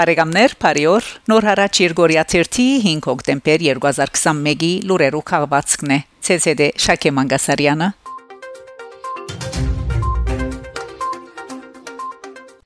Բարեկամներ, բարիօր։ Նոր հարաճ Երգորիա 5 հոկտեմբեր 2021-ի լուրերու քաղվածքն է։ ՑՍԴ Շակե Մանգասարյանը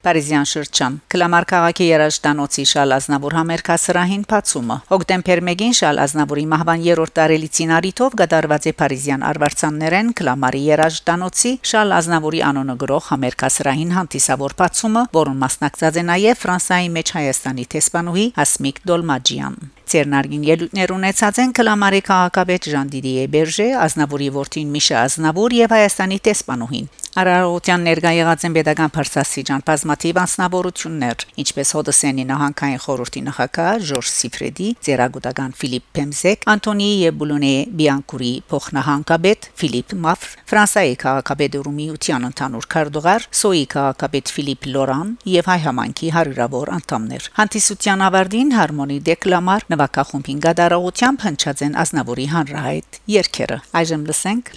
Պարիզյան շրջան Կլամար քաղաքի երաժշտանոցի Շալ Ազնավուր համերգասրահին բացումը հոկտեմբեր 1-ին Շալ Ազնավուրի մահվան երրորդ տարելիցին արիթով գդարված է Պարիզյան արվարձաններեն Կլամարի երաժշտանոցի Շալ Ազնավուրի անոնը գրող համերգասրահին հանդիսավոր բացումը, որոնց մասնակցած է նաև Ֆրանսիայի մեջ Հայաստանի տեսփանուհի Հասմիկ Դոլմաջյան Ցերնարգին ելույթներ ունեցած են Կլամարի քաղաքապետ Ժան-Դիդիե Բերժե, Ազնավուրի որդին Միշա Ազնավուր եւ Հայաստանի տեսփանուհին Արարողության ներկա եղած են pedagogan Փարսասիջան բազմաթիվ անձնավորություններ, ինչպես Հոդսենի նահանգային խորհրդի նախագահ Ժորժ Սիֆրեդի, Ձերագուտական Ֆիլիպ Պեմզեկ, Անտոնի եւ Բուլոնե Բիանկուրի փոխնահանգապետ Ֆիլիպ Մաֆ, Ֆրանսիայի քաղաքապետ Ռումիության ընդհանուր քարտուղար Սոյի քաղաքապետ Ֆիլիպ Լորան եւ հայ համանքի հարյուրավոր անդամներ։ Հանդիսության ավարտին հարմոնի դեկլամար նվագախումբին գդարողությամբ հնչած են Ազնավուրի հանրահայտ երգերը։ Այժմ լսենք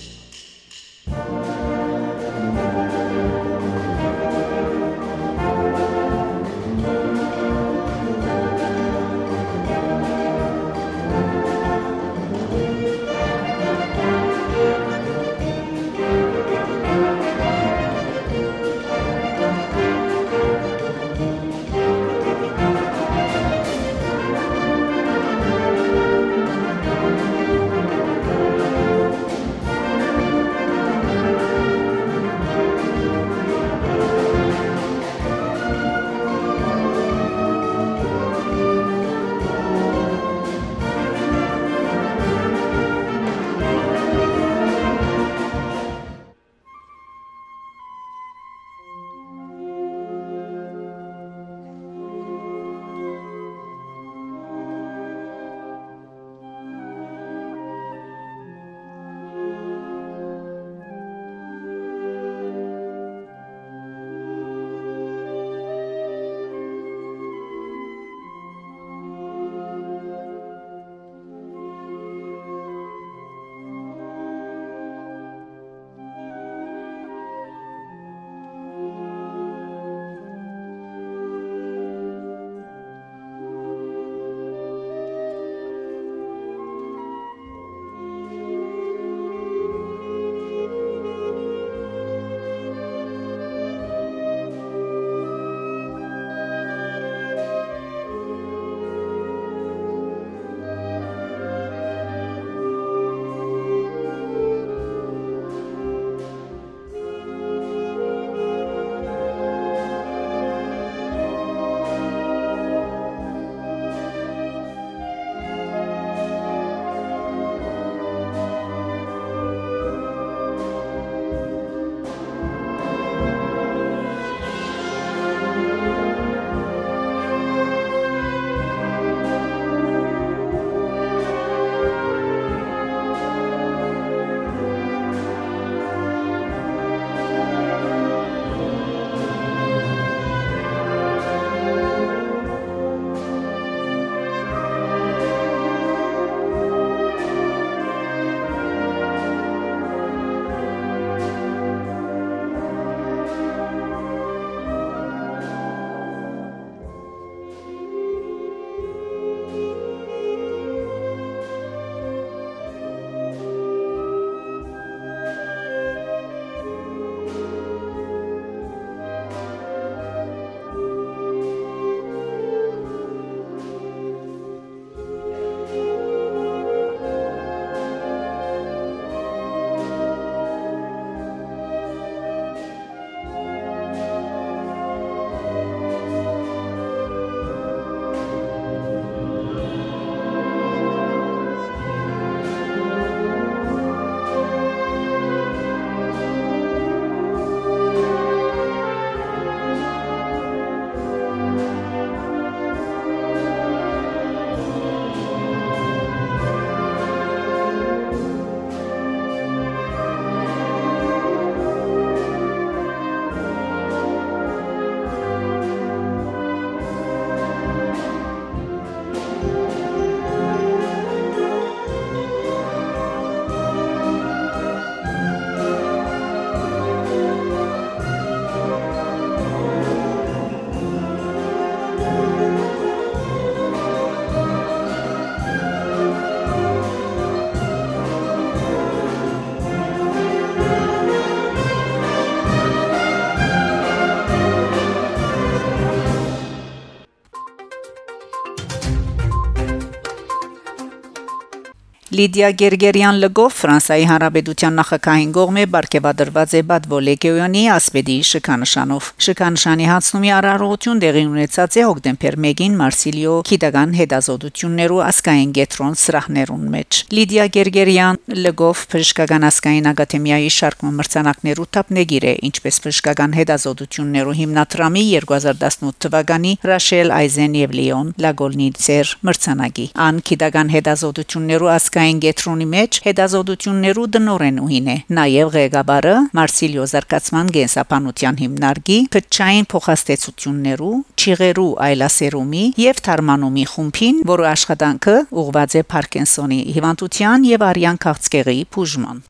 Լիդիա Գերգերյան լգով Ֆրանսայի Հանրապետության նախագահային գողմե բարգեւադրված է Բադվո լեգեոնի ասպետի շքանշանով։ Շքանշանի հացնումի արարողություն դեղի ունեցած է հոկտեմբեր 1-ին Մարսիլիո Քիդագան հետազոտություններու ասկային գետրոն սրահներուն մեջ։ Լիդիա Գերգերյան լգով Փրկական ասկային ակադեմիայի շարք մրցանակներու թափնեգիր է, ինչպես Փրկական հետազոտություններու հիմնադրամի 2018 թվականի Ռաշել Այզեն եւ Լեոն Լագոլնիցեր մրցանակի։ Ան Քիդագան հետազոտություններու ասկ Մոսկվային գետրոնի մեջ հետազոտություններու դնորենուհին է նաև ղեկավարը Մարսիլիո զարգացման գենսապանության հիմնարկի քչային փոխաստեցություններու ճիղերու այլասերումի եւ թարմանումի խումբին, որը աշխատանքը ուղղված է Փարքինսոնի հիվանդության եւ արյան քաղցկեղի բուժման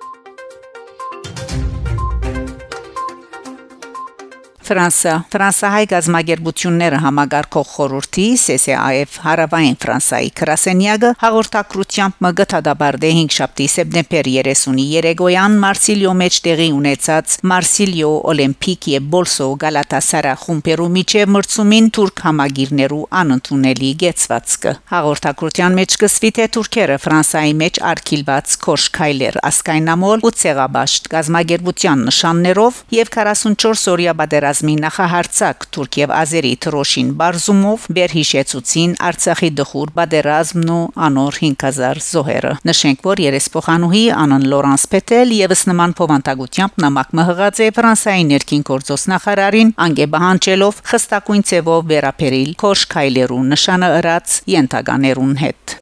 Ֆրանսա Ֆրանսահայ գազագերբությունները համագարկող խորհրդի CCAF հարավային Ֆրանսայի Կրասենիագը հաղորդակցությամբ մգտադաբարդե 5 շաբթի սեպտեմբեր 30-ի Երեգոյան Մարսիլիո մեջ տեղի ունեցած Մարսիլիո Օլիմպիկ եւ Բոլսո Գալատասարա խումբերու միջև մրցումին турք համագիրներու անընդունելի գեցվածքը հաղորդակցության մեջ կսվի թե турքերը Ֆրանսայի մեջ արկիլված կոշկայլեր ասկայնամոլ ու ցեղաբաշտ գազագերբության նշաններով եւ 44 օրյա բادرած պատերազմի նախահարցակ Թուրք եւ Ազերի թրոշին բարձումով բերհիշեցուցին Արցախի դխուր պատերազմն ու անոր 5000 զոհերը նշենք որ երեսփոխանուհի Անան Լորանս Պետել եւս նման փոխանցագությամբ նամակ մհղած է Ֆրանսիայի ներքին գործոս նախարարին անգե բանջելով խստակույն ցևով վերապերիլ Քոշ Քայլերու նշանը ըրած յենթականերուն հետ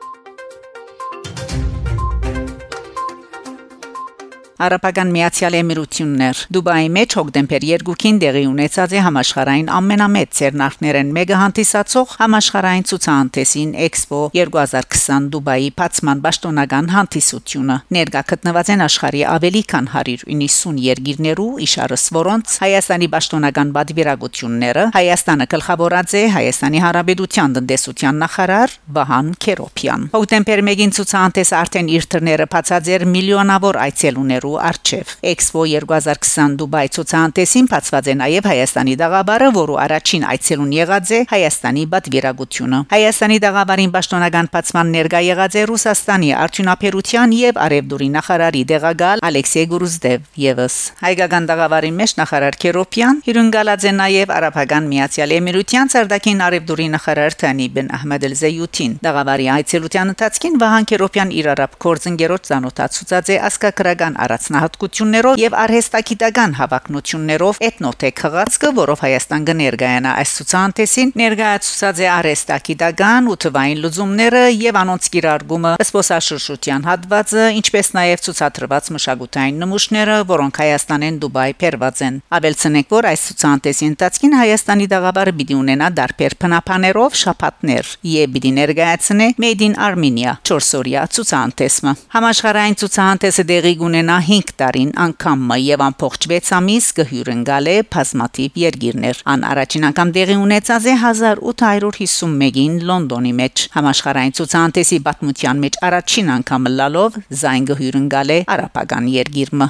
Արաբական Միացյալ Էմիրություններ. Դուբայի մեջ հոկտեմբեր 2-ին դեղի ունեցած է համաշխարհային ամենամեծ ցերնարքներն մեգա հանդիսացող համաշխարհային ցուցահանդեսին Expo 2020 Դուբայի բացման պաշտոնական հանդիսությունը։ Ներկա գտնված են աշխարհի ավելի քան 190 երկիրներու իշարս որոնց Հայաստանի պաշտոնական բադվիրագությունները Հայաստանը գլխավորած է Հայաստանի Հանրապետության տնտեսության նախարար Վահան Քերոփյան։ Հոկտեմբեր 1-ին ցուցահանդեսը արդեն իր դռները բացած էր միլիոնավոր այցելուներ կատարելու արժեվ։ Expo 2020 Դուբայ ցուցահանդեսին բացված է նաև Հայաստանի դաղաբարը, որը առաջին այցելուն եղած է Հայաստանի պատվիրակությունը։ Հայաստանի դաղաբարին պաշտոնական բացման ներկա եղած է Ռուսաստանի արդյունաբերության եւ արևդուրի նախարարի դեղագալ Ալեքսեյ Գրուզդև եւս։ Հայկական դաղաբարի մեջ նախարար Քերոպյան հյուրընկալած է նաև Արաբական Միացյալ Էմիրության ցարդակին արևդուրի նախարար Թանի Բեն Ահմեդելզեյութին։ Դաղաբարի այցելության ընթացքին Վահան Քերոպյան իր արաբ գործընկերոջ ցանոթացուցած է ասկակրական առանձնահատկություններով եւ արհեստագիտական հավակնություններով էթնոթեք խղացքը, որով Հայաստան կներկայանա այս ցուցանտեսին, ներկայացուցած է արհեստագիտական ու թվային լուծումները եւ անոնց կիրառումը սպոսաշրջության հատվածը, ինչպես նաեւ ցուցադրված մշակութային նմուշները, որոնք Հայաստանեն Դուբայ փերված են։ Ավելցնենք, որ այս ցուցանտեսի ընթացքին Հայաստանի դաղաբարը պիտի ունենա դարբեր փնապաներով շապատներ եւ պիտի ներկայացնե Made in Armenia 4 օրյա ցուցանտեսը։ Համաշխարհային ցուցանտեսը դեղի կունենա 5 տարին անգամը եւ ամբողջ 6 ամիս կհյուրընկալ է բազմաթիվ երկիրներ։ Ան առաջին անգամ դեղի ունեցած է 1851-ին Լոնդոնի մեջ համաշխարհային ցուցանտեսի պատմության մեջ առաջին անգամ լալով զայն կհյուրընկալ է արաբական երկիրը։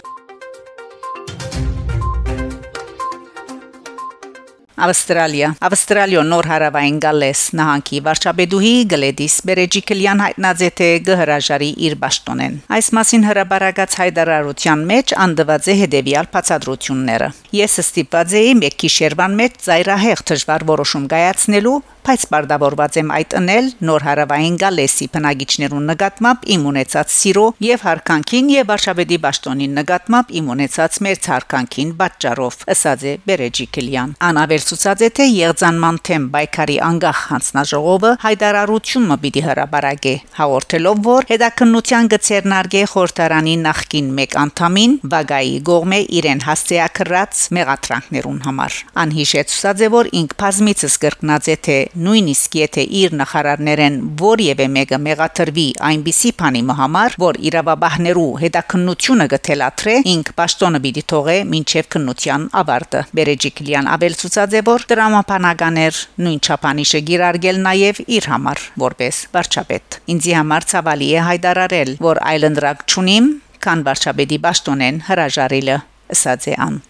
Ավստրալիա Ավստրալիո նոր հարավային գալես նահանգի վարչապետուհի Գլեդիս Բերեջիկլյան հայտնած է թե գհրաժարի իր ճշտոնեն այս մասին հրաբարակած հայտարարության մեջ անդված է հետևյալ բացատրությունները ես ստիպված էի մեկ գիշերվան մեջ ծայրահեղ դժվար որոշում կայացնելու բայց բարդավորված եմ այդ ընել նոր հարավային գալեսի բնագիչներուն նկատմամբ իմ ունեցած սիրո եւ հարկանքին եւ Վարշավեդի ճշտոնին նկատմամբ իմ ունեցած մեր հարկանքին պատճառով ըսած է Բերեջիկլյան անավեր ցուցած է թե եղձանման թեմ բայկարի անգախ հանձնաժողովը հայտարարությունը պիտի հրաբարագե հաղորդելով որ հետաքննության գծերնարգե խորհրդարանի նախկին մեկ անդամին վագայի գողմե իրեն հասցեակրած մեղատրանքներուն համար անհիշեցուցած է որ ինք բազմիցս կրկնած է թե նույնիսկ եթե իր նախարարներեն որևէ մեկը մեղաթրվի այնպիսի բանի համար, որ իրավաբահներու հետաքննությունը գտելաթրե, ինք պաշտոնը պիտի թողե մինչև քննության ավարտը։ Բերեջիկլյան ավել ցուցած է որ դրամապանականեր նույն չափանիշը գիրարգել նաև իր համար որպես վարչապետ։ Ինձի համար ցավալի է հայտարարել, որ այլընտրակ չունիմ, քան վարչապետի պաշտոնեն հրաժարելը, ըսած է ան։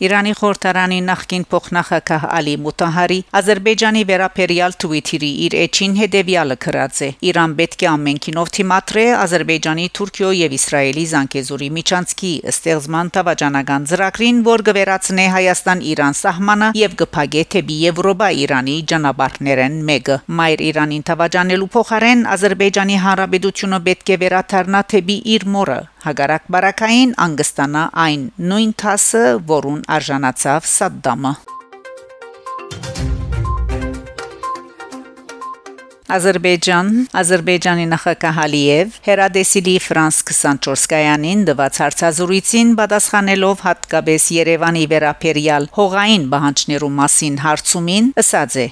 Իրանի խորհրդարանի նախկին փոխնախագահ Ալի Մուտահարի Ադրբեջանի վերապերյալ Twitter-ի իր էջին հետևյալը գրած է. Իրան պետք է ամենքինով թիմատրե Ադրբեջանի, Թուրքիո եւ Իսրայելի զանկեզուրի միջանցքի ստեղծման տավաճանական ծրագրին, որ գվերացնե Հայաստան-Իրան սահմանը եւ գփագե թեպի Եվրոպա Իրանի ճանապարհներեն մեկը։ Մայր Իրանին տավաճանելու փոխարեն Ադրբեջանի հանրապետությունը պետք է վերաթարնա թեպի իր մորը հագարակ բարակային անգստանա այն նույն թասը, որուն արժանացավ Սադդամը։ Ադրբեջան Ադրբեջանի նախագահ Ալիև հերադեսիլի Ֆրանս 24 կայանին դված հարցազրույցին պատասխանելով հատկապես Երևանի վերապերյալ հողային բանջներու մասին հարցումին ասաց է.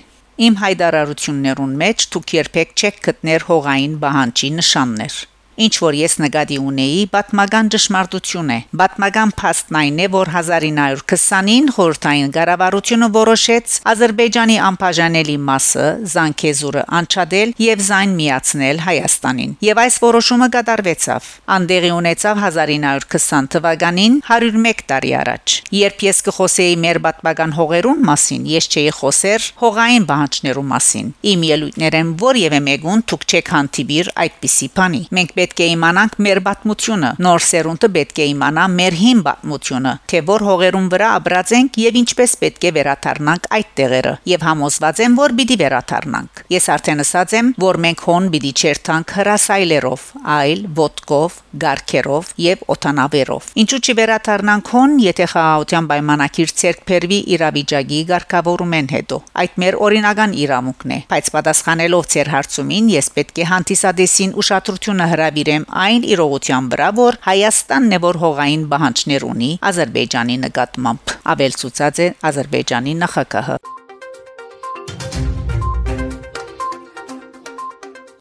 Իմ հայդարարություններուն մեջ դուք երբեք չեք գտներ հողային բանջի նշաններ Ինչ որ ես նկատի ունեի, պատմական ճշմարտություն է։ Պատմական փաստն այն է, որ 1920-ին խորհրդային կառավարությունը որոշեց Ադրբեջանի անբաժանելի մասը Զանգեզուրը անչադել եւ զայն միացնել Հայաստանին։ Եվ այս որոշումը կատարվեցավ։ Անդեղի ունեցավ 1920 թվականին 101 տարի առաջ։ Երբ ես կխոսեի մեր պատմական հողերուն մասին, ես չէի խոսեր հողային բանջներու մասին։ Իմ ելույթներեն որևէ մեկուն դուք չեք հանդիպիր այդպիսի բանի։ Մենք պետք է իմանանք մեր պատմությունը։ Նոր սերունդը պետք է իմանա մեր հին պատմությունը, թե որ հողերուն վրա ապրածենք եւ ինչպես պետք է վերաթարնանք այդ տեղերը։ Եվ համոզված եմ, որ պիտի վերաթարնանք։ Ես արդեն ասած եմ, որ մենք հոն պիտի չերթանք հրասայլերով, այլ ոդկով, գարքերով եւ օտանավերով։ Ինչու՞ չվերաթարնանք հոն, եթե խաղաղության պայմանակիր ցերկ փերվի իրավիճակի ղեկավարումեն հետո։ Այդ մեր օրինական իրավունքն է, բայց պատասխանելով ցեր հարցումին ես պետք է հանդիսադեսին ուշադրությունը հրավիրեմ հրավիրեմ այն իրողության վրա, որ Հայաստանն է որ հողային բանջներ ունի Ադրբեջանի նկատմամբ։ Ավելցուցած է Ադրբեջանի նախագահը։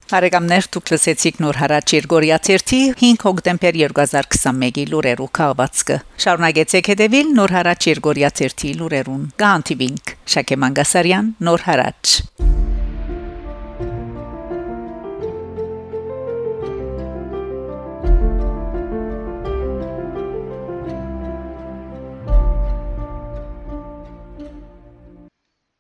Հարեկամներ դուք լսեցիք նոր հարաճ Երգորիա 5 հոկտեմբեր 2021-ի լուրերու քաղվածքը։ Շարունակեցեք հետևել նոր հարաճ Երգորիա 3 լուրերուն։ Գանտիվինք Շակե Մանգասարյան նոր հարաճ